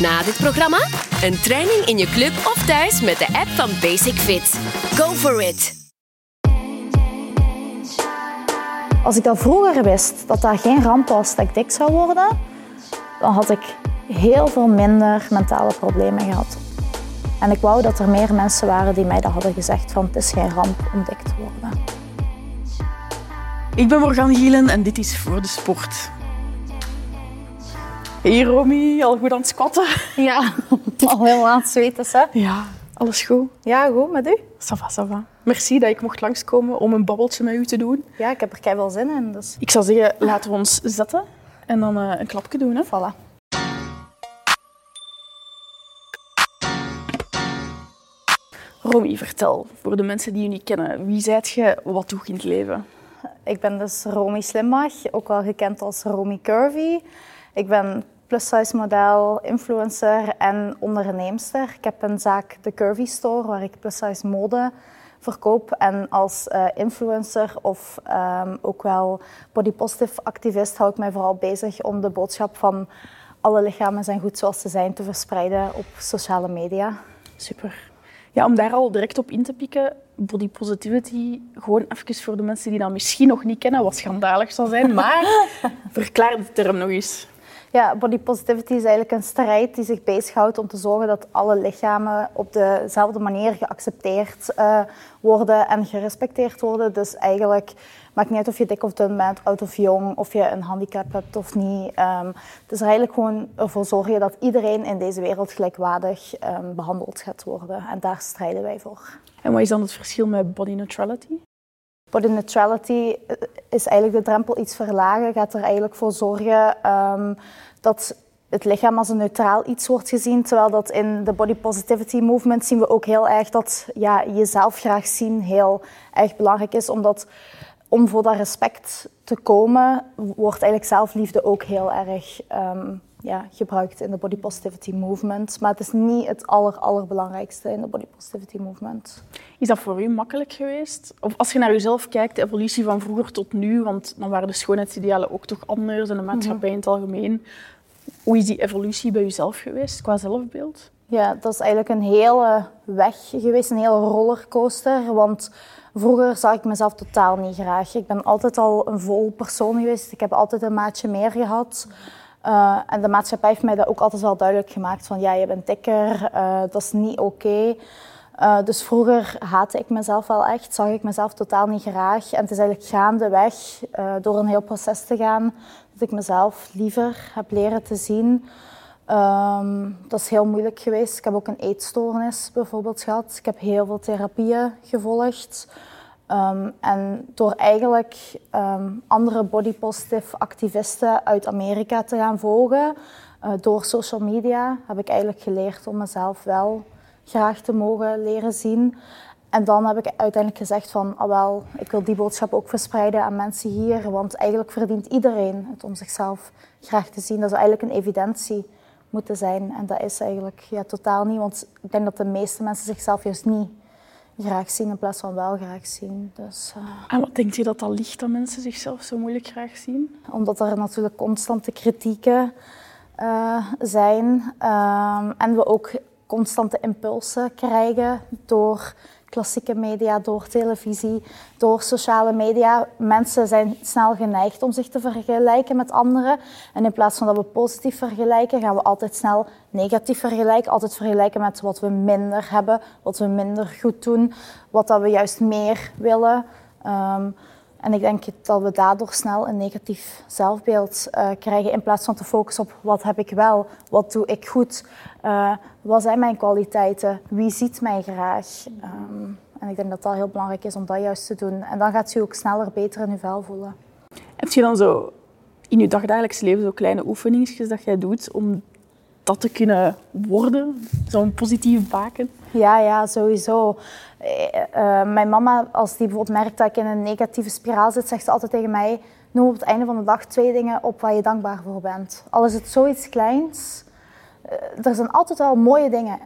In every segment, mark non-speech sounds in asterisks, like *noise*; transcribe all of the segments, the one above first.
Na dit programma een training in je club of thuis met de app van Basic Fit. Go for it! Als ik al vroeger wist dat dat geen ramp was dat ik dik zou worden, dan had ik heel veel minder mentale problemen gehad. En ik wou dat er meer mensen waren die mij dat hadden gezegd van het is geen ramp om dik te worden. Ik ben Morgan Gielen en dit is Voor de Sport. Hey Romy, al goed aan het squatten? Ja, *laughs* al helemaal aan het zweten, hè? Ja, alles goed? Ja, goed, met u? Ça va, ça va. Merci dat ik mocht langskomen om een babbeltje met u te doen. Ja, ik heb er kei veel zin in, dus Ik zou zeggen, laten we ons zetten en dan eh, een klapje doen. Hè? voilà. Romy, vertel, voor de mensen die je niet kennen, wie zijt je, wat doe je in het leven? Ik ben dus Romy Slimmach, ook wel gekend als Romy Curvy. Ik ben plus-size model, influencer en onderneemster. Ik heb een zaak, de Curvy Store, waar ik plus-size mode verkoop. En als eh, influencer of ehm, ook wel body positive activist hou ik mij vooral bezig om de boodschap van alle lichamen zijn goed zoals ze zijn te verspreiden op sociale media. Super. Ja, om daar al direct op in te pikken, body positivity, gewoon even voor de mensen die dat misschien nog niet kennen, wat schandalig zou zijn, maar *laughs* verklaar de term nog eens. Ja, body positivity is eigenlijk een strijd die zich bezighoudt om te zorgen dat alle lichamen op dezelfde manier geaccepteerd eh, worden en gerespecteerd worden. Dus eigenlijk maakt niet uit of je dik of dun bent, oud of jong, of je een handicap hebt of niet. Ehm, het is er eigenlijk gewoon ervoor zorgen dat iedereen in deze wereld gelijkwaardig ehm, behandeld gaat worden. En daar strijden wij voor. En wat is dan het verschil met body neutrality? Body neutrality eh, is eigenlijk de drempel iets verlagen, gaat er eigenlijk voor zorgen ehm, dat het lichaam als een neutraal iets wordt gezien. Terwijl dat in de body positivity movement zien we ook heel erg dat ja, jezelf graag zien heel erg belangrijk is. Omdat om voor dat respect te komen, wordt eigenlijk zelfliefde ook heel erg ehm, ja, gebruikt in de body positivity movement. Maar het is niet het aller, allerbelangrijkste in de body positivity movement. Is dat voor u makkelijk geweest? Of als je naar jezelf kijkt, de evolutie van vroeger tot nu, want dan waren de schoonheidsidealen ook toch anders en de maatschappij in het algemeen. Hoe is die evolutie bij uzelf geweest qua zelfbeeld? Ja, dat is eigenlijk een hele weg geweest, een hele rollercoaster. Want vroeger zag ik mezelf totaal niet graag. Ik ben altijd al een vol persoon geweest. Ik heb altijd een maatje meer gehad. Uh, en de maatschappij heeft mij dat ook altijd wel duidelijk gemaakt. Van ja, je bent dikker, uh, dat is niet oké. Uh, dus vroeger haatte ik mezelf wel echt, zag ik mezelf totaal niet graag. En het is eigenlijk gaandeweg, door een heel proces te gaan, dat ik mezelf liever heb leren te zien. Um, dat is heel moeilijk geweest. Ik heb ook een eetstoornis bijvoorbeeld gehad. Ik heb heel veel therapieën gevolgd. Um, en door eigenlijk um, andere body positive activisten uit Amerika te gaan volgen, uh, door social media, heb ik eigenlijk geleerd om mezelf wel graag te mogen leren zien. En dan heb ik uiteindelijk gezegd van, ah wel, ik wil die boodschap ook verspreiden aan mensen hier, want eigenlijk verdient iedereen het om zichzelf graag te zien. Dat is eigenlijk een evidentie moeten zijn. En dat is eigenlijk ja, totaal niet, want ik denk dat de meeste mensen zichzelf juist niet graag zien in plaats van wel graag zien. Dus, uh... En wat denkt je dat dat ligt dat mensen zichzelf zo moeilijk graag zien? Omdat er natuurlijk constante kritieken uh, zijn uh, en we ook constante impulsen krijgen door klassieke media, door televisie, door sociale media. Mensen zijn snel geneigd om zich te vergelijken met anderen. En in plaats van dat we positief vergelijken, gaan we altijd snel negatief vergelijken. Altijd vergelijken met wat we minder hebben, wat we minder goed doen, wat dat we juist meer willen. Um, en ik denk dat we daardoor snel een negatief zelfbeeld uh, krijgen in plaats van te focussen op wat heb ik wel, wat doe ik goed, uh, wat zijn mijn kwaliteiten, wie ziet mij graag. Um, en ik denk dat dat heel belangrijk is om dat juist te doen. En dan gaat je ook sneller beter in je vel voelen. Heb je dan zo in je dagdagelijks leven zo kleine oefeningetjes dat jij doet om dat te kunnen worden? Zo'n positief baken? Ja, ja, sowieso. Uh, mijn mama, als die bijvoorbeeld merkt dat ik in een negatieve spiraal zit, zegt ze altijd tegen mij: noem op het einde van de dag twee dingen op waar je dankbaar voor bent. Al is het zoiets kleins, uh, er zijn altijd wel mooie dingen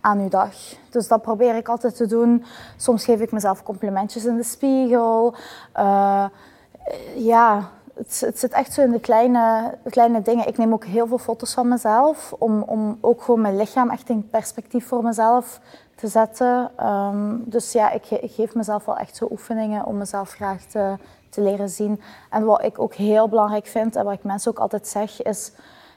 aan uw dag. Dus dat probeer ik altijd te doen. Soms geef ik mezelf complimentjes in de spiegel. Ja, het, zit echt zo in de kleine, kleine dingen. Ik neem ook heel veel foto's van mezelf, om, om ook gewoon mijn lichaam echt in perspectief voor mezelf te zetten. Ehm, dus ja, ik, ik, geef mezelf wel echt zo oefeningen om mezelf graag te, te leren zien. En wat ik ook heel belangrijk vind, en wat ik mensen ook altijd zeg, is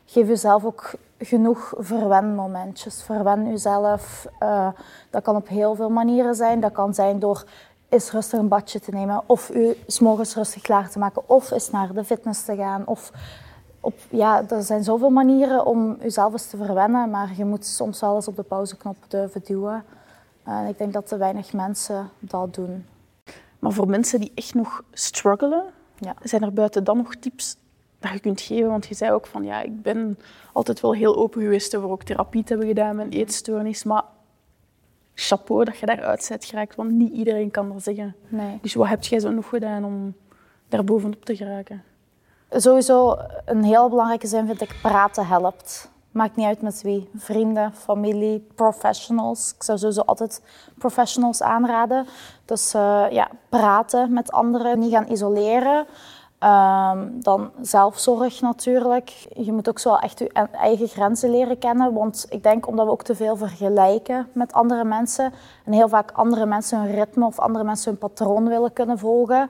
geef jezelf ook genoeg verwenmomentjes. Verwen jezelf. Uh, dat kan op heel veel manieren zijn. Dat kan zijn door is rustig een badje te nemen, of u s'morgens rustig klaar te maken, of is naar de fitness te gaan. Of op, ja, er zijn zoveel manieren om jezelf eens te verwennen, maar je moet soms wel eens op de pauzeknop durven duwen. En ik denk dat te weinig mensen dat doen. Maar voor mensen die echt nog struggelen, ja. zijn er buiten dan nog tips dat je kunt geven? Want je zei ook van ja, ik ben altijd wel heel open geweest over ook therapie te hebben gedaan met eetstoornis, maar chapeau dat je daaruit bent geraakt, want niet iedereen kan dat zeggen. Nee. Dus wat heb jij zo nog gedaan om daar bovenop te geraken? Sowieso een heel belangrijke zin vind ik praten helpt. Maakt niet uit met wie. Vrienden, familie, professionals. Ik zou sowieso altijd professionals aanraden. Dus uh, ja, praten met anderen, niet gaan isoleren. Um, dan zelfzorg natuurlijk. Je moet ook zo echt je eigen grenzen leren kennen. Want ik denk omdat we ook te veel vergelijken met andere mensen. En heel vaak andere mensen hun ritme of andere mensen hun patroon willen kunnen volgen.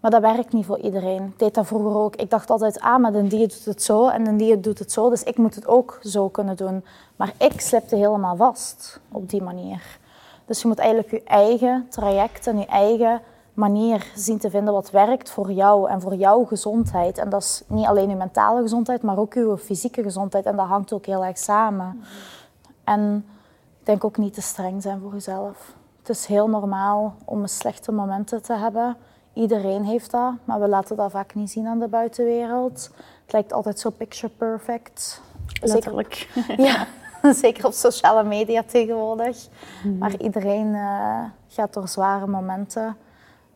Maar dat werkt niet voor iedereen. Ik deed dat vroeger ook. Ik dacht altijd, ah, maar de die doet het zo en de die doet het zo. Dus ik moet het ook zo kunnen doen. Maar ik slipte helemaal vast op die manier. Dus je moet eigenlijk je eigen traject en je eigen manier zien te vinden wat werkt voor jou en voor jouw gezondheid. En dat is niet alleen je mentale gezondheid, maar ook je fysieke gezondheid. En dat hangt ook heel erg samen. En ik denk ook niet te streng zijn voor jezelf. Het is heel normaal om slechte momenten te hebben. Iedereen heeft dat, maar we laten dat vaak niet zien aan de buitenwereld. Het lijkt altijd zo picture perfect. Letterlijk. Zeker, *laughs* ja, zeker op sociale media tegenwoordig. Mhm. Maar iedereen uh, gaat door zware momenten.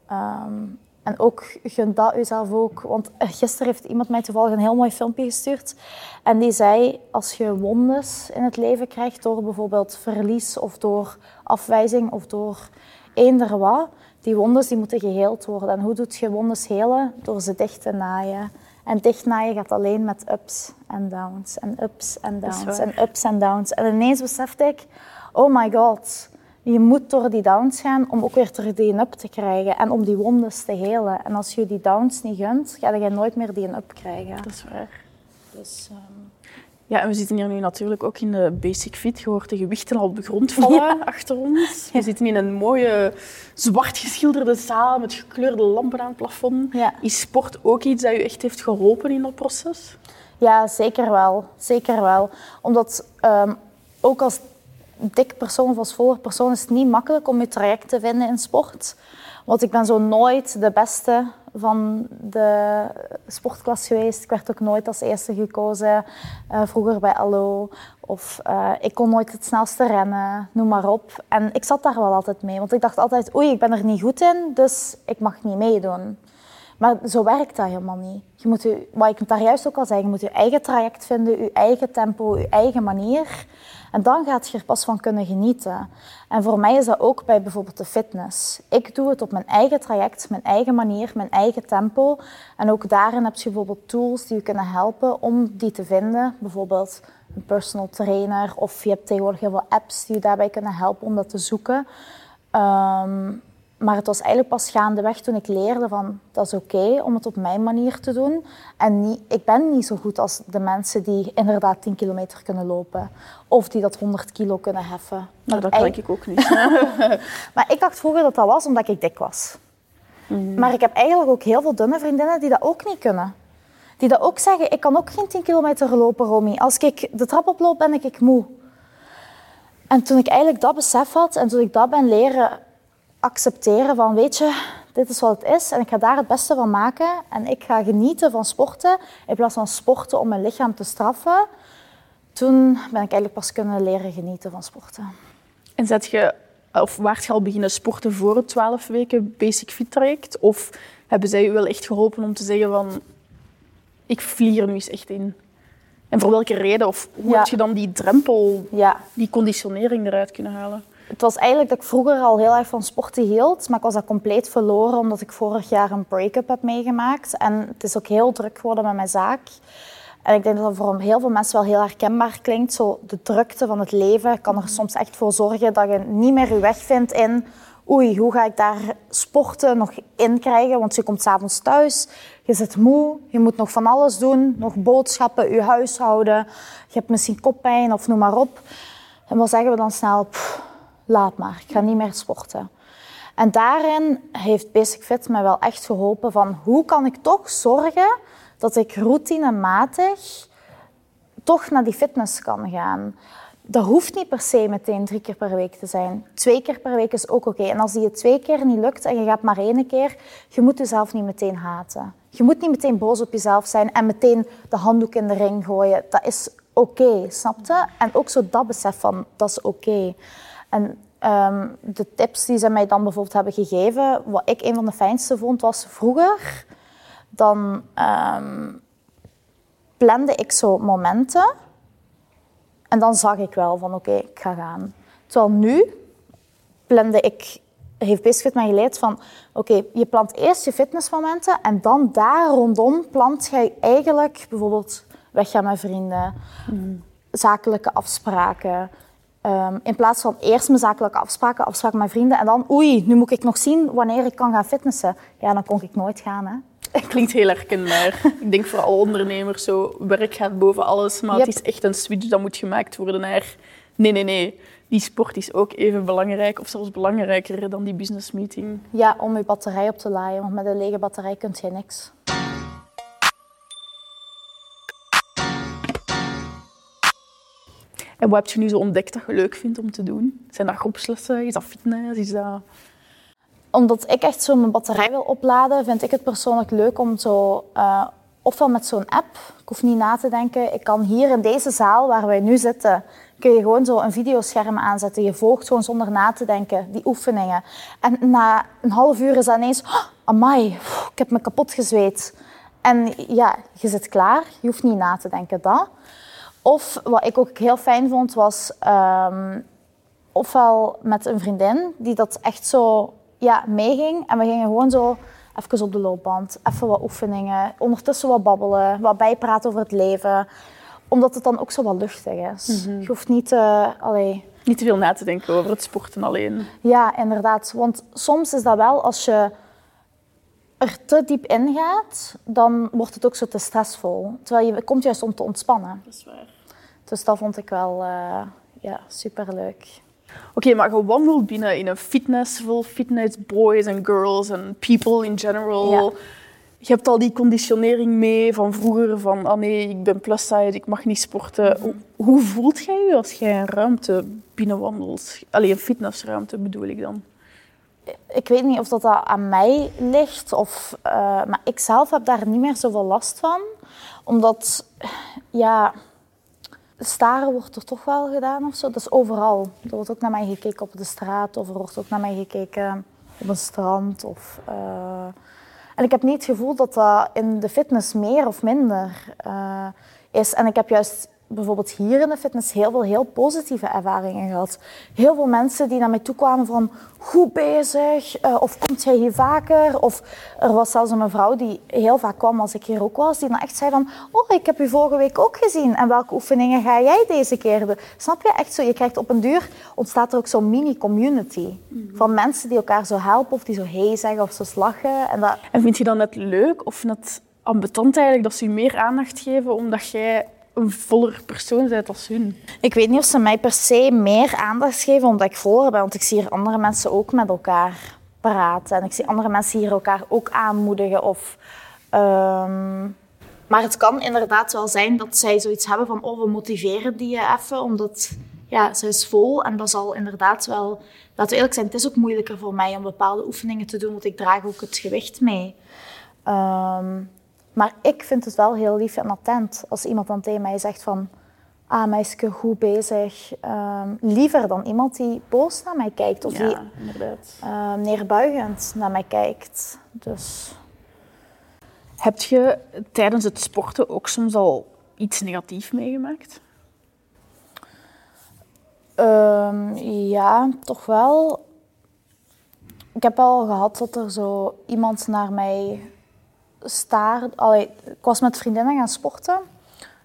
Ehm, en ook gun dat jezelf ook. Want gisteren heeft iemand mij toevallig een heel mooi filmpje gestuurd. En die zei, als je wondes in het leven krijgt door bijvoorbeeld verlies of door afwijzing of door eender wat, die wondes die moeten geheeld worden. En hoe doet je wondes helen? Door ze dicht te naaien. En dicht naaien gaat alleen met ups en downs en ups en downs en ups en downs. En ineens besefte ik, oh my god, je moet door die downs gaan om ook weer terug die up te krijgen en om die wondes te helen. En als je die downs niet gunt, ga je nooit meer die up krijgen. Dat is waar. Dus, um... Ja, en we zitten hier nu natuurlijk ook in de Basic Fit. Je hoort de gewichten al op de grond vallen achter ons. We zitten in een mooie zwart geschilderde zaal met gekleurde lampen aan het plafond. Ja. Is sport ook iets dat je echt heeft geholpen in dat proces? Ja, zeker wel. Zeker wel. Omdat um, ook als dik persoon of als voller persoon is het niet makkelijk om je traject te vinden in sport. Want ik ben zo nooit de beste van de sportklas geweest. Ik werd ook nooit als eerste gekozen, uh, vroeger bij ALO. Of uh, ik kon nooit het snelste rennen, noem maar op. En ik zat daar wel altijd mee, want ik dacht altijd, oei, ik ben er niet goed in, dus ik mag niet meedoen. Maar zo werkt dat helemaal niet. Je moet je, wat ik daar juist ook al zei, je moet je eigen traject vinden, je eigen tempo, je eigen manier. En dan gaat je er pas van kunnen genieten. En voor mij is dat ook bij bijvoorbeeld de fitness. Ik doe het op mijn eigen traject, mijn eigen manier, mijn eigen tempo. En ook daarin heb je bijvoorbeeld tools die je kunnen helpen om die te vinden. Bijvoorbeeld een personal trainer of je hebt tegenwoordig heel veel apps die je daarbij kunnen helpen om dat te zoeken. Um, maar het was eigenlijk pas gaandeweg toen ik leerde van dat is oké om het op mijn manier te doen. En niet, ik ben niet zo goed als de mensen die inderdaad 10 kilometer kunnen lopen. Of die dat 100 kilo kunnen heffen. Nou, dat kan ik ook niet. *laughs* maar ik dacht vroeger dat dat was omdat ik dik was. Mhm. Maar ik heb eigenlijk ook heel veel dunne vriendinnen die dat ook niet kunnen. Die dat ook zeggen, ik kan ook geen 10 kilometer lopen, Romy. Als ik de trap oploop, ben ik moe. En toen ik eigenlijk dat besef had en toen ik dat ben leren accepteren van, weet je, dit is wat het is en ik ga daar het beste van maken en ik ga genieten van sporten in plaats van sporten om mijn lichaam te straffen. Toen ben ik eigenlijk pas kunnen leren genieten van sporten. En zet je, of waart je al beginnen sporten voor het 12 weken Basic Fit traject? Of hebben zij je wel echt geholpen om te zeggen van, ik vlieg er nu eens echt in? En voor welke reden? Of hoe heb je dan die drempel, ja. die conditionering eruit kunnen halen? Het was eigenlijk dat ik vroeger al heel erg van sporten hield, maar ik was dat compleet verloren omdat ik vorig jaar een break-up heb meegemaakt. En het is ook heel druk geworden met mijn zaak. En ik denk dat dat voor heel veel mensen wel heel herkenbaar klinkt. Zo de drukte van het leven kan er soms echt voor zorgen dat je niet meer je weg vindt in oei, hoe ga ik daar sporten nog in krijgen? Want je komt s'avonds thuis, je zit moe, je moet nog van alles doen, nog boodschappen, je huishouden, je hebt misschien koppijn of noem maar op. En wat zeggen we dan snel? Laat maar, ik ga niet meer sporten. En daarin heeft Basic Fit me wel echt geholpen van hoe kan ik toch zorgen dat ik routinematig toch naar die fitness kan gaan. Dat hoeft niet per se meteen drie keer per week te zijn. Twee keer per week is ook oké. En als die je twee keer niet lukt en je gaat maar één keer, je moet jezelf niet meteen haten. Je moet niet meteen boos op jezelf zijn en meteen de handdoek in de ring gooien. Dat is oké, okay, snapte? En ook zo dat besef van, dat is oké. En ehm, de tips die ze mij dan bijvoorbeeld hebben gegeven, wat ik een van de fijnste vond, was vroeger, dan um, plande ik zo momenten en dan zag ik wel van oké, ik ga gaan. Terwijl nu plande ik, heeft Biscuit mij geleerd van oké, je plant eerst je fitnessmomenten en dan daar rondom plant je eigenlijk bijvoorbeeld weggaan met vrienden, mm. zakelijke afspraken. Um, in plaats van eerst mijn zakelijke afspraken, afspraken met vrienden en dan oei, nu moet ik nog zien wanneer ik kan gaan fitnessen. Ja, dan kon ik nooit gaan. Hè. Klinkt heel herkenbaar. *laughs* ik denk voor alle ondernemers zo, werk gaat boven alles, maar het is echt een switch dat moet gemaakt worden naar nee, nee, nee. Die sport is ook even belangrijk of zelfs belangrijker dan die business meeting. Ja, om je batterij op te laaien, want met een lege batterij kun je niks. Wat heb je nu zo ontdekt dat je leuk vindt om te doen? Zijn dat groepslessen? Is dat fitness? Omdat ik echt zo mijn batterij wil opladen, vind ik het persoonlijk leuk om zo, uh, ofwel met zo'n app, ik hoef niet na te denken, ik kan hier in deze zaal waar wij nu zitten, kun je gewoon zo een videoscherm aanzetten. Je volgt gewoon zonder na te denken die oefeningen. En na een half uur is dat ineens, oh, amai, ik heb me kapot gezweet. En ja, je zit klaar, je hoeft niet na te denken, dat. Of wat ik ook heel fijn vond, was um, ofwel met een vriendin die dat echt zo ja, meeging. En we gingen gewoon zo even op de loopband, even wat oefeningen, ondertussen wat babbelen, wat bijpraten over het leven. Omdat het dan ook zo wat luchtig is. Mhm. Je hoeft niet, uh, allee... niet te veel na te denken over het sporten alleen. Ja, inderdaad. Want soms is dat wel als je er te diep in gaat, dan wordt het ook zo te stressvol. Terwijl je komt juist om te ontspannen. Dat is waar. Dus dat vond ik wel uh, ja, superleuk. Oké, maar je wandelt binnen in een fitness vol fitness boys en girls en people in general. Je hebt al die conditionering mee van vroeger van ah nee, ik ben plus size, ik mag niet sporten. Mhm. Hoe voelt jij je als jij een ruimte binnenwandelt? Alleen een fitnessruimte bedoel ik dan. Ik weet niet of dat aan mij ligt, of, uh, maar ik zelf heb daar niet meer zoveel last van. Omdat, ja, staren wordt er toch wel gedaan of zo. Dat is overal. Er wordt ook naar mij gekeken op de straat of er wordt ook naar mij gekeken op een strand. Of, uh... En ik heb niet het gevoel dat dat in de fitness meer of minder uh, is. En ik heb juist bijvoorbeeld hier in de fitness heel veel heel positieve ervaringen gehad. Heel veel mensen die naar mij toe kwamen van goed bezig, uh, of komt jij hier vaker? Of er was zelfs een mevrouw die heel vaak kwam als ik hier ook was, die dan echt zei van oh, ik heb u vorige week ook gezien en welke oefeningen ga jij deze keer doen? Snap je? Echt zo, je krijgt op een duur, ontstaat er ook zo'n mini-community mhm. van mensen die elkaar zo helpen of die zo hey zeggen of zo lachen. En, dat... en vind je dan net leuk of net ambetant eigenlijk dat ze je meer aandacht geven omdat jij een voller persoon bent als hun. Ik weet niet of ze mij per se meer aandacht geven omdat ik voller ben, want ik zie hier andere mensen ook met elkaar praten. En ik zie andere mensen hier elkaar ook aanmoedigen. Of, um... Maar het kan inderdaad wel zijn dat zij zoiets hebben van oh, we motiveren die even, omdat ja, ze is vol en dat zal inderdaad wel... Laten we eerlijk zijn, het is ook moeilijker voor mij om bepaalde oefeningen te doen, want ik draag ook het gewicht mee. Um, maar ik vind het wel heel lief en attent als iemand dan tegen mij zegt van... Ah, meisje, goed bezig. Um, liever dan iemand die boos naar mij kijkt. Of die uh, neerbuigend naar mij kijkt. Dus... Heb je tijdens het sporten ook soms al iets negatiefs meegemaakt? Ehm, ja, toch wel. Ik heb wel gehad dat er zo iemand naar mij staarde. Allee, ik was met vriendinnen gaan sporten.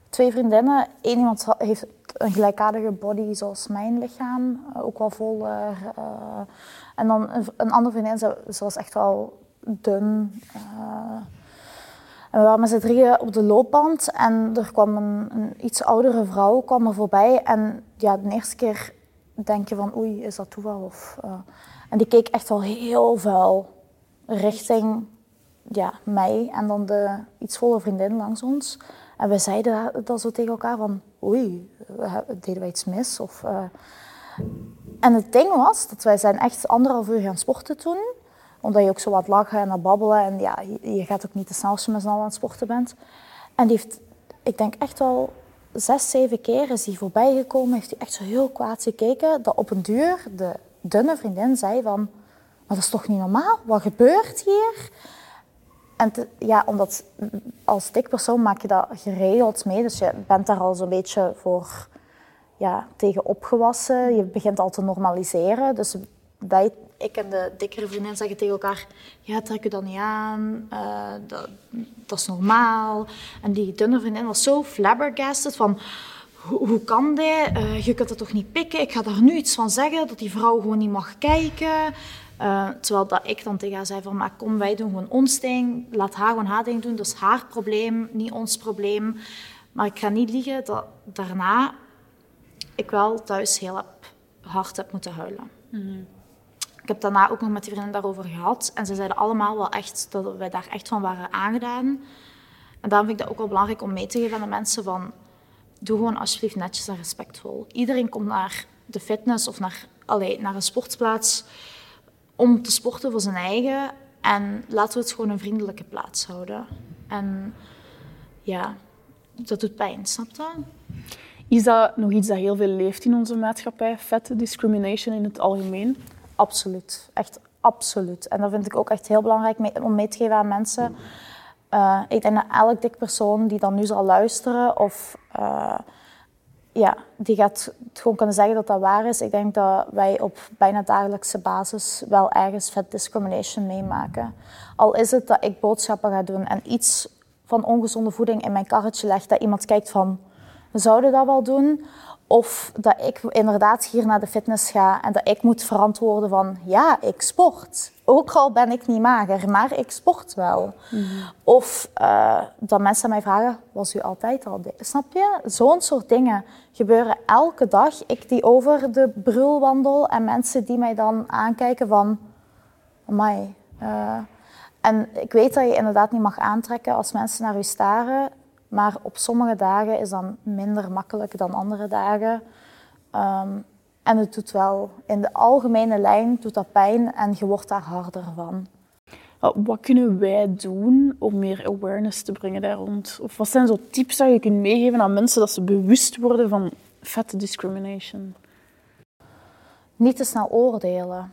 Twee vriendinnen. Eén iemand heeft een gelijkaardige body zoals mijn lichaam. eh, Ook wel voller. eh. en dan een, een andere vriendin, ze, was echt wel dun. eh. En we waren met z'n drieën op de loopband en er kwam een, iets oudere vrouw kwam er voorbij. En ja, de eerste keer denk je van oei, is dat toeval? Of, en die keek echt wel heel vuil richting ja, mij en dan de iets volle vriendin langs ons. En we zeiden dat zo tegen elkaar van oei, deden wij iets mis? Of, eh. En het ding was dat wij zijn echt anderhalf uur gaan sporten toen omdat je ook zo wat lachen en babbelen. En ja, je, je gaat ook niet te snel als je met z'n allen aan het sporten bent. En die heeft, ik denk echt wel zes, zeven keer is hij voorbij gekomen. Heeft hij echt zo heel kwaad gekeken. Dat op een duur de dunne vriendin zei van... Maar dat is toch niet normaal? Wat gebeurt hier? En ja, omdat als dik persoon maak je dat geregeld mee. Dus je bent daar al zo'n beetje voor ja, tegen opgewassen. Je begint al te normaliseren. Dus wij, ik en de dikkere vriendin zeggen tegen elkaar... Ja, trek je dat niet aan. eh, dat, dat is normaal. En die dunne vriendin was zo flabbergasted van... Hoe, kan dit? Eh, je kunt het toch niet pikken? Ik ga daar nu iets van zeggen, dat die vrouw gewoon niet mag kijken. Eh, terwijl dat ik dan tegen haar zei van... Maar kom, wij doen gewoon ons ding. Laat haar gewoon haar ding doen. Dat is haar probleem, niet ons probleem. Maar ik ga niet liegen dat daarna ik wel thuis heel hard heb moeten huilen. Ik heb daarna ook nog met die vrienden daarover gehad. En ze zeiden allemaal wel echt dat wij daar echt van waren aangedaan. En daarom vind ik dat ook wel belangrijk om mee te geven aan de mensen van... Doe gewoon alsjeblieft netjes en respectvol. Iedereen komt naar de fitness of naar, allee, naar een sportplaats om te sporten voor zijn eigen. En laten we het gewoon een vriendelijke plaats houden. En ja, dat doet pijn, snap je? Is dat nog iets dat heel veel leeft in onze maatschappij? Vette discrimination in het algemeen? Absoluut, echt absoluut. En dat vind ik ook echt heel belangrijk om mee te geven aan mensen. Eh, ik denk dat elk dik persoon die dan nu zal luisteren of eh, ja, die gaat gewoon kunnen zeggen dat dat waar is. Ik denk dat wij op bijna dagelijkse basis wel ergens vet discrimination meemaken. Al is het dat ik boodschappen ga doen en iets van ongezonde voeding in mijn karretje leg, dat iemand kijkt van, we zouden dat wel doen. Of dat ik inderdaad hier naar de fitness ga en dat ik moet verantwoorden van, ja, ik sport. Ook al ben ik niet mager, maar ik sport wel. Of eh, dat mensen mij vragen, was u altijd al dik? Snap je? Zo'n soort dingen gebeuren elke dag. Ik die over de brul wandel en mensen die mij dan aankijken van, amai. eh, en ik weet dat je inderdaad niet mag aantrekken als mensen naar u staren. Maar op sommige dagen is dat minder makkelijk dan andere dagen. Ehm, en het doet wel, in de algemene lijn doet dat pijn en je wordt daar harder van. Wat kunnen wij doen om meer awareness te brengen daar rond? Of wat zijn zo tips dat je kunt meegeven aan mensen dat ze bewust worden van vette discrimination? Niet te snel oordelen.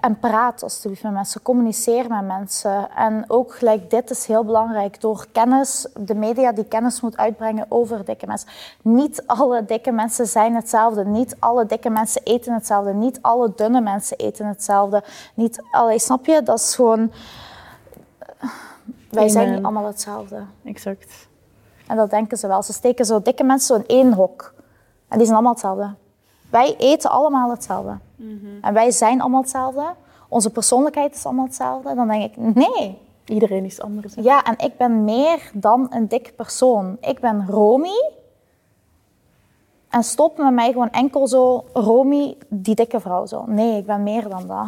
En praat alsjeblieft met mensen, communiceer met mensen. En ook gelijk dit is heel belangrijk, door kennis, de media die kennis moet uitbrengen over dikke mensen. Niet alle dikke mensen zijn hetzelfde. Niet alle dikke mensen eten hetzelfde. Niet alle dunne mensen eten hetzelfde. Niet, allee, snap je? Dat is gewoon... Wij zijn niet allemaal hetzelfde. Exact. En dat denken ze wel. Ze steken zo dikke mensen zo in één hok. En die zijn allemaal hetzelfde. Wij eten allemaal hetzelfde. En wij zijn allemaal hetzelfde. Onze persoonlijkheid is allemaal hetzelfde. Dan denk ik, nee. Iedereen is anders. hè? Ja, en ik ben meer dan een dik persoon. Ik ben Romy. En stop met mij gewoon enkel zo, Romy, die dikke vrouw zo. Nee, ik ben meer dan dat.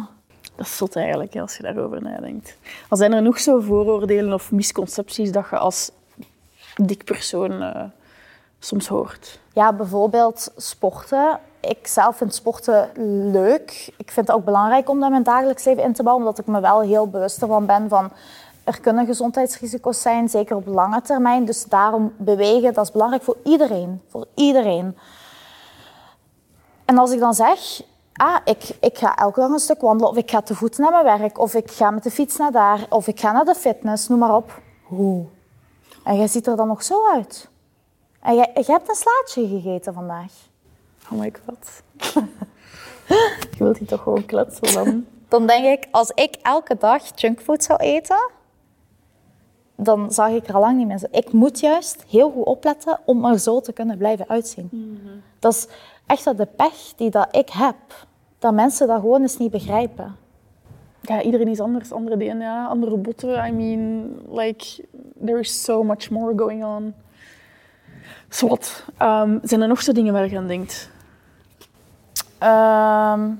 Dat is zot eigenlijk, als je daarover nadenkt. Al zijn er nog zo vooroordelen of misconcepties dat je als dik persoon eh, soms hoort? Ja, bijvoorbeeld sporten. Ik zelf vind sporten leuk. Ik vind het ook belangrijk om dat in mijn dagelijks leven in te bouwen, omdat ik me wel heel bewust ervan ben van er kunnen gezondheidsrisico's zijn, zeker op lange termijn. Dus daarom bewegen, dat is belangrijk voor iedereen. Voor iedereen. En als ik dan zeg, ah, ik, ik ga elke dag een stuk wandelen, of ik ga te voet naar mijn werk, of ik ga met de fiets naar daar, of ik ga naar de fitness, noem maar op. Hoe? En jij ziet er dan nog zo uit. En jij, jij hebt een slaatje gegeten vandaag. Oh my god. *laughs* je wilt die toch gewoon kletsen dan? Dan denk ik, als ik elke dag junkfood zou eten, dan zag ik er al lang niet meer zo. Ik moet juist heel goed opletten om er zo te kunnen blijven uitzien. Dat is echt dat de pech die dat ik heb, dat mensen dat gewoon eens niet begrijpen. Ja, iedereen is anders. Andere DNA, andere botten. I mean, like, there is so much more going on. Zwat. Um, zijn er nog zo dingen waar je aan denkt? Ehm,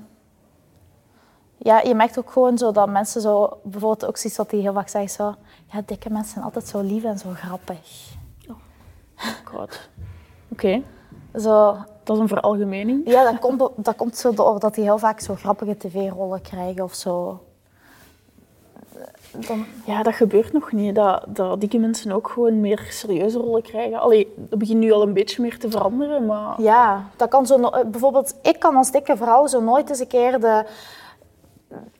ja, je merkt ook gewoon zo dat mensen zo, bijvoorbeeld ook zoiets wat die heel vaak zeggen zo, ja, dikke mensen zijn altijd zo lief en zo grappig. God. Oké, Zo, dat is een veralgemening. ja, dat komt, dat komt zo door dat die heel vaak zo grappige tv-rollen krijgen of zo. Ja, dat gebeurt nog niet. Dat, dat dikke mensen ook gewoon meer serieuze rollen krijgen. Allee, dat begint nu al een beetje meer te veranderen, maar... ja, dat kan zo, eh, bijvoorbeeld, ik kan als dikke vrouw zo nooit eens een keer de...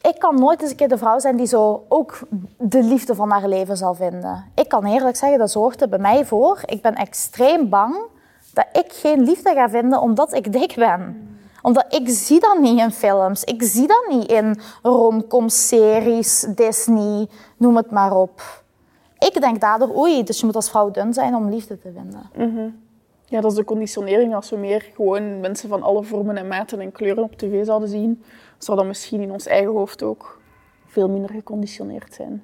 Ik kan nooit eens een keer de vrouw zijn die zo ook de liefde van haar leven zal vinden. Ik kan eerlijk zeggen, dat zorgt er bij mij voor. Ik ben extreem bang dat ik geen liefde ga vinden omdat ik dik ben. Omdat ik zie dat niet in films. Ik zie dat niet in romcoms, series, Disney, noem het maar op. Ik denk daardoor, oei, dus je moet als vrouw dun zijn om liefde te vinden. Ja, dat is de conditionering. Als we meer gewoon mensen van alle vormen en maten en kleuren op tv zouden zien, zou dat misschien in ons eigen hoofd ook veel minder geconditioneerd zijn.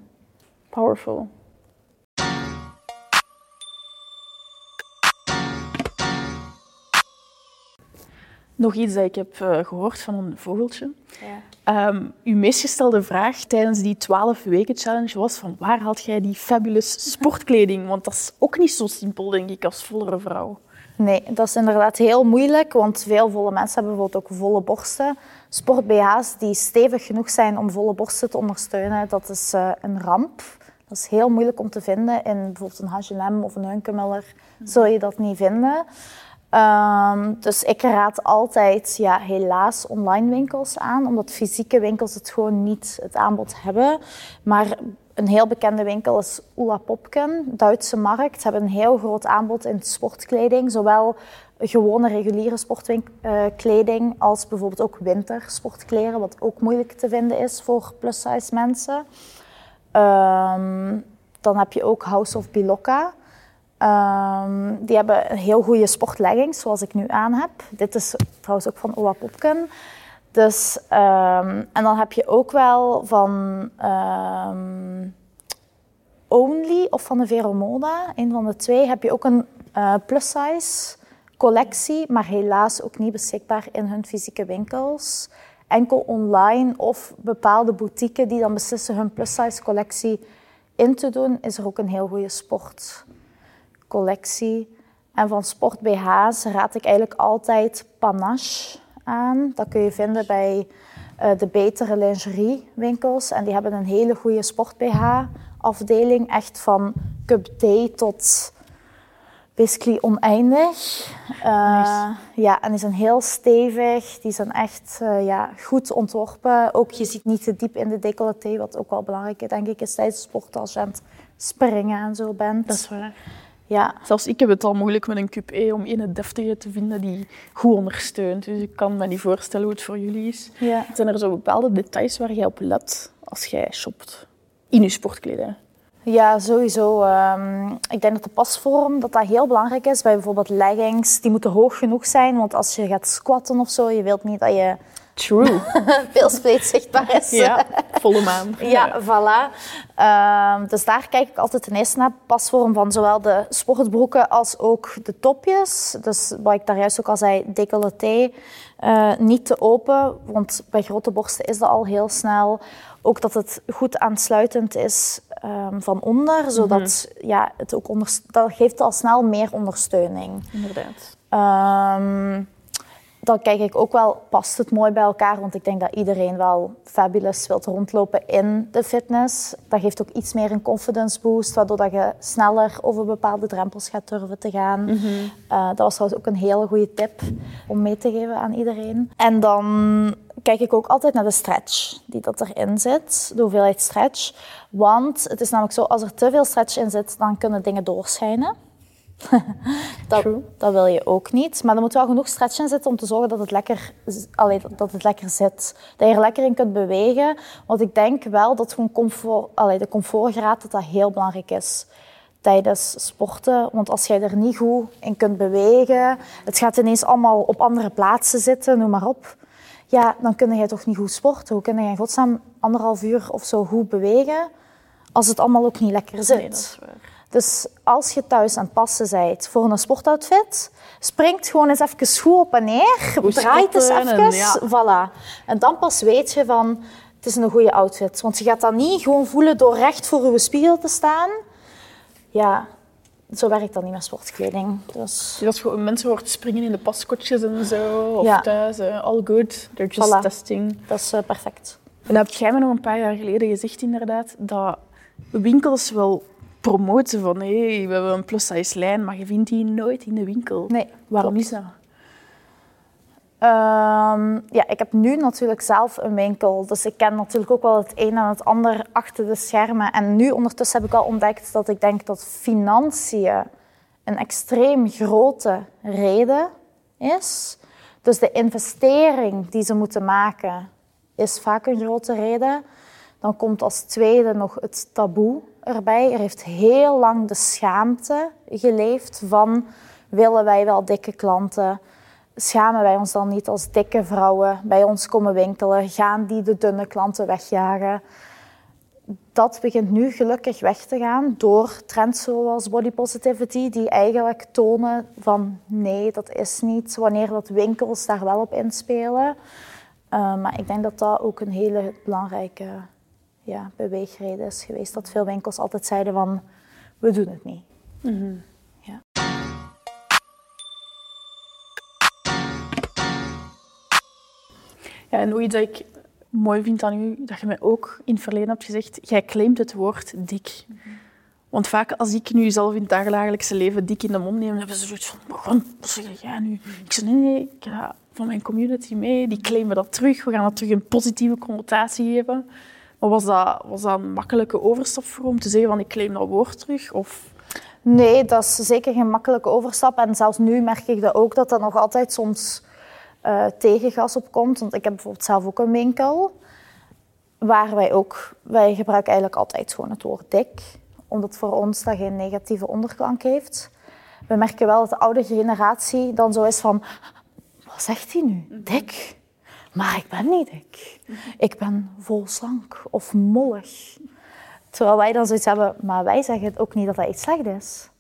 Powerful. Nog iets dat ik heb eh, gehoord van een vogeltje. Ehm, uw meest gestelde vraag tijdens die 12 weken challenge was van waar haalt jij die fabulous sportkleding? Want dat is ook niet zo simpel, denk ik, als vollere vrouw. Nee, dat is inderdaad heel moeilijk, want veel volle mensen hebben bijvoorbeeld ook volle borsten. Sport-BH's die stevig genoeg zijn om volle borsten te ondersteunen, dat is eh, een ramp. Dat is heel moeilijk om te vinden. In bijvoorbeeld een H&M of een Hunkemuller zul je dat niet vinden. Ehm, dus ik raad altijd ja, helaas online winkels aan, omdat fysieke winkels het gewoon niet het aanbod hebben. Maar een heel bekende winkel is Ula Popken, Duitse markt. Ze hebben een heel groot aanbod in sportkleding, zowel gewone reguliere sportkleding als bijvoorbeeld ook wintersportkleren, wat ook moeilijk te vinden is voor plus-size mensen. Ehm, dan heb je ook House of Bilocca. Ehm, die hebben een heel goede sportleggings, zoals ik nu aan heb. Dit is trouwens ook van Ola Popken. Dus, ehm, en dan heb je ook wel van ehm, Only of van de Vero Moda, een van de twee, heb je ook een eh, plus-size collectie, maar helaas ook niet beschikbaar in hun fysieke winkels. Enkel online of bepaalde boutiques die dan beslissen hun plus-size collectie in te doen, is er ook een heel goede sportcollectie. En van sport BH's raad ik eigenlijk altijd Panache aan. Dat kun je vinden bij eh, de betere lingeriewinkels. En die hebben een hele goede sport BH afdeling. Echt van cup D tot basically oneindig. Eh, Ja, en die zijn heel stevig. Die zijn echt eh, ja, goed ontworpen. Ook je ziet niet te diep in de decolleté, wat ook wel belangrijk is, denk ik, is tijdens sport als je aan het springen en zo bent. waar. Ja, Zelfs ik heb het al moeilijk met een cup E om een deftige te vinden die goed ondersteunt. Dus ik kan me niet voorstellen hoe het voor jullie is. ja. Zijn er zo bepaalde details waar jij op let als jij shopt? In je sportkleding. Ja, sowieso. Ehm, ik denk dat de pasvorm dat dat heel belangrijk is. Bij bijvoorbeeld leggings, die moeten hoog genoeg zijn. Want als je gaat squatten of zo, je wilt niet dat je True. *laughs* veel spleet zichtbaar is. ja, *laughs* volle maan. Ja, voilà. Ehm, dus daar kijk ik altijd ten eerste naar. Pasvorm van zowel de sportbroeken als ook de topjes. Dus wat ik daar juist ook al zei, decolleté. eh, niet te open, want bij grote borsten is dat al heel snel. Ook dat het goed aansluitend is ehm, van onder, zodat ja, het ook onder, dat geeft al snel meer ondersteuning. Inderdaad. Ehm, dan kijk ik ook wel, past het mooi bij elkaar? Want ik denk dat iedereen wel fabulous wilt rondlopen in de fitness. Dat geeft ook iets meer een confidence boost, waardoor dat je sneller over bepaalde drempels gaat durven te gaan. Eh, dat was trouwens ook een hele goede tip om mee te geven aan iedereen. En dan kijk ik ook altijd naar de stretch die dat erin zit, de hoeveelheid stretch. Want het is namelijk zo, als er te veel stretch in zit, dan kunnen dingen doorschijnen. *laughs* dat, True. dat wil je ook niet. Maar er moet wel genoeg stretch in zitten om te zorgen dat het lekker, allee, dat- het lekker zit. Dat je er lekker in kunt bewegen. Want ik denk wel dat gewoon comfort, allee, de comfortgraad dat dat heel belangrijk is tijdens sporten. Want als jij er niet goed in kunt bewegen, het gaat ineens allemaal op andere plaatsen zitten, noem maar op. Ja, dan kun je toch niet goed sporten. Hoe kun je in godsnaam anderhalf uur of zo goed bewegen als het allemaal ook niet lekker zit? Nee, dat is waar. Dus als je thuis aan het passen bent voor een sportoutfit, springt gewoon eens even goed op en neer. Goed Draait eens even. en ja. Voilà. En dan pas weet je van, het is een goede outfit. Want je gaat dat niet gewoon voelen door recht voor je spiegel te staan. Ja, zo werkt dat niet met sportkleding. Dus Als je mensen hoort springen in de paskotjes en zo, of Ja. thuis, all good. They're just Voilà. testing. dat is eh, perfect. En dat heb jij me nog een paar jaar geleden gezegd, inderdaad, dat winkels wel promoten van hé, we hebben een plus-size lijn, maar je vindt die nooit in de winkel. Nee, Waarom klopt. is dat? Ehm, ja, ik heb nu natuurlijk zelf een winkel, dus ik ken natuurlijk ook wel het een en het ander achter de schermen. En nu ondertussen heb ik al ontdekt dat ik denk dat financiën een extreem grote reden is. Dus de investering die ze moeten maken is vaak een grote reden. Dan komt als tweede nog het taboe erbij. Er heeft heel lang de schaamte geleefd van willen wij wel dikke klanten? Schamen wij ons dan niet als dikke vrouwen bij ons komen winkelen? Gaan die de dunne klanten wegjagen? Dat begint nu gelukkig weg te gaan door trends zoals body positivity, die eigenlijk tonen van nee, dat is niet, wanneer dat winkels daar wel op inspelen. Uh, maar ik denk dat dat ook een hele belangrijke ja, beweegreden is geweest. Dat veel winkels altijd zeiden van, we doen het niet. Mm -hmm. ja. Ja, en nog iets dat ik mooi vind aan u, dat je mij ook in het verleden hebt gezegd, jij claimt het woord dik. Mm -hmm. Want vaak als ik nu zelf in het dagelijkse leven dik in de mond neem, dan hebben ze zoiets van, wat zeg jij nu? Ik zeg, nee, nee, ik ga van mijn community mee, die claimen dat terug, we gaan dat terug een positieve connotatie geven. Maar was dat, was dat een makkelijke overstap voor om te zeggen van ik claim dat woord terug? Of... Nee, dat is zeker geen makkelijke overstap. En zelfs nu merk ik dat ook, dat dat nog altijd soms uh, tegengas op komt. Want ik heb bijvoorbeeld zelf ook een winkel. Waar wij ook, wij gebruiken eigenlijk altijd gewoon het woord dik. Omdat voor ons dat geen negatieve onderklank heeft. We merken wel dat de oude generatie dan zo is van, wat zegt hij nu? Dik? Maar ik ben niet dik. Ik ben vol slank of mollig. Terwijl wij dan zoiets hebben, maar wij zeggen ook niet dat dat iets slecht is.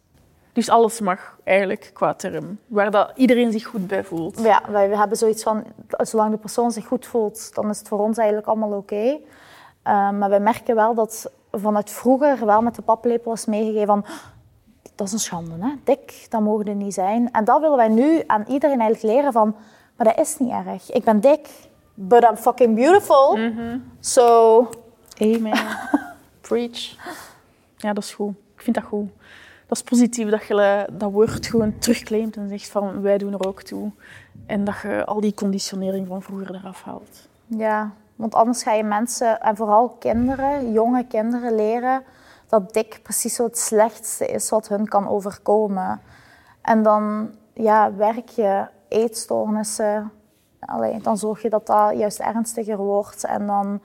Dus alles mag eigenlijk qua term, waar dat iedereen zich goed bij voelt. Ja, wij hebben zoiets van, zolang de persoon zich goed voelt, dan is het voor ons eigenlijk allemaal oké. Okay. Uh, maar we merken wel dat vanuit vroeger wel met de paplepel is meegegeven van, dat is een schande, hè? dik, dat mogen er niet zijn. En dat willen wij nu aan iedereen eigenlijk leren van, maar dat is niet erg. Ik ben dik, but I'm fucking beautiful. Mm -hmm. So... Amen. *laughs* Preach. Ja, dat is goed. Ik vind dat goed. Dat is positief dat je dat woord gewoon terugclaimt en zegt van wij doen er ook toe. En dat je al die conditionering van vroeger eraf haalt. Ja, want anders ga je mensen, en vooral kinderen, jonge kinderen, leren dat dik precies zo het slechtste is wat hun kan overkomen. En dan ja, werk je eetstoornissen. Allee, dan zorg je dat dat juist ernstiger wordt. En dan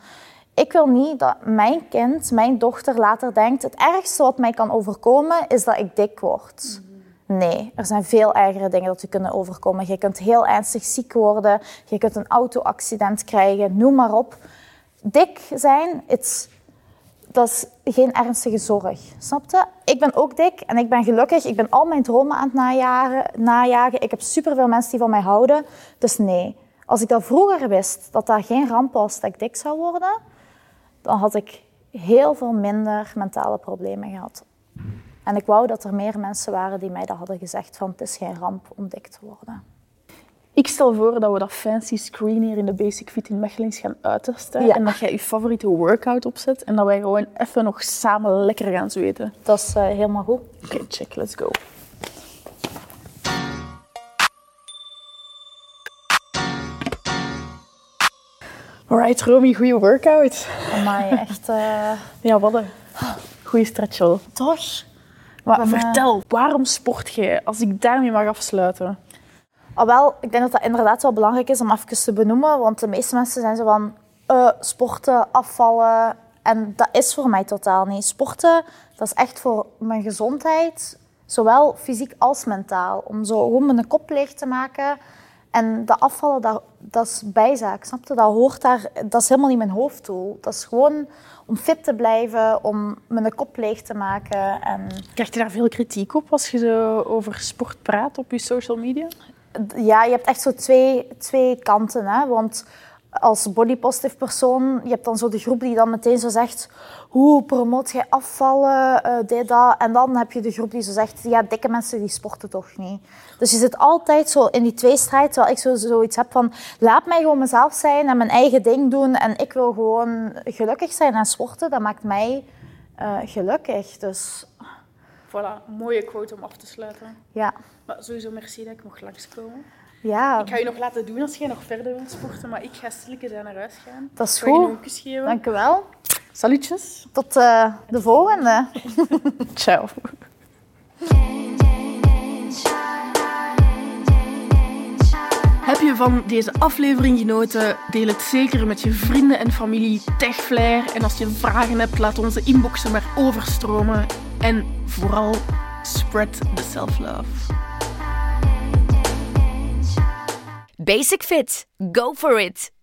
ik wil niet dat mijn kind, mijn dochter later denkt... het ergste wat mij kan overkomen is dat ik dik word. Nee, er zijn veel ergere dingen dat je kunnen overkomen. Je kunt heel ernstig ziek worden. Je kunt een auto-accident krijgen, noem maar op. Dik zijn, it's, dat is geen ernstige zorg. Snap je? Ik ben ook dik en ik ben gelukkig. Ik ben al mijn dromen aan het najagen. najagen. Ik heb superveel mensen die van mij houden. Dus nee, als ik dat vroeger wist, dat dat geen ramp was dat ik dik zou worden dan had ik heel veel minder mentale problemen gehad. En ik wou dat er meer mensen waren die mij dat hadden gezegd van het is geen ramp om dik te worden. Ik stel voor dat we dat fancy screen hier in de Basic Fit in Mechelen gaan uittesten. Ja. En dat jij je favoriete workout opzet en dat wij gewoon even nog samen lekker gaan zweten. Dat is uh, helemaal goed. Oké, okay, check. Let's go. Alright, Romy, goede workout. Amai, *laughs* echt... Uh... Ja, wat een goede stretch al. Toch? Maar Van, eh, vertel, waarom sport jij? Als ik daarmee mag afsluiten. Ah, wel, ik denk dat dat inderdaad wel belangrijk is om even te benoemen. Want de meeste mensen zijn zo van eh, sporten, afvallen. En dat is voor mij totaal niet. Sporten, dat is echt voor mijn gezondheid. Zowel fysiek als mentaal. Om zo gewoon mijn kop leeg te maken. En dat afvallen, dat, dat is bijzaak. Snap je? Dat hoort daar. Dat is helemaal niet mijn hoofddoel. Dat is gewoon om fit te blijven, om mijn kop leeg te maken. En Krijg je daar veel kritiek op als je zo over sport praat op je social media? Ja, je hebt echt zo twee, twee kanten. Hè? Want als bodypositive persoon, je hebt dan zo de groep die dan meteen zo zegt... Hoe promoot jij afvallen, eh, dit, dat. En dan heb je de groep die zo zegt... Ja, dikke mensen die sporten toch niet. Dus je zit altijd zo in die tweestrijd, terwijl ik zo, zoiets heb van... Laat mij gewoon mezelf zijn en mijn eigen ding doen. En ik wil gewoon gelukkig zijn en sporten. Dat maakt mij eh, gelukkig. Dus Voilà, mooie quote om af te sluiten. ja... Maar sowieso merci dat ik mocht langskomen. Ja, Ik ga je nog laten doen als jij nog verder wilt sporten, maar ik ga stilletjes daar naar huis gaan. dat is je goed. een kus geven. Dank u wel. Salutjes. Tot eh, de volgende. *laughs* Ciao. Heb je van deze aflevering genoten? Deel het zeker met je vrienden en familie. Tag Flair. En als je vragen hebt, laat onze inboxen maar overstromen. En vooral, spread the self-love. Basic Fit. Go for it!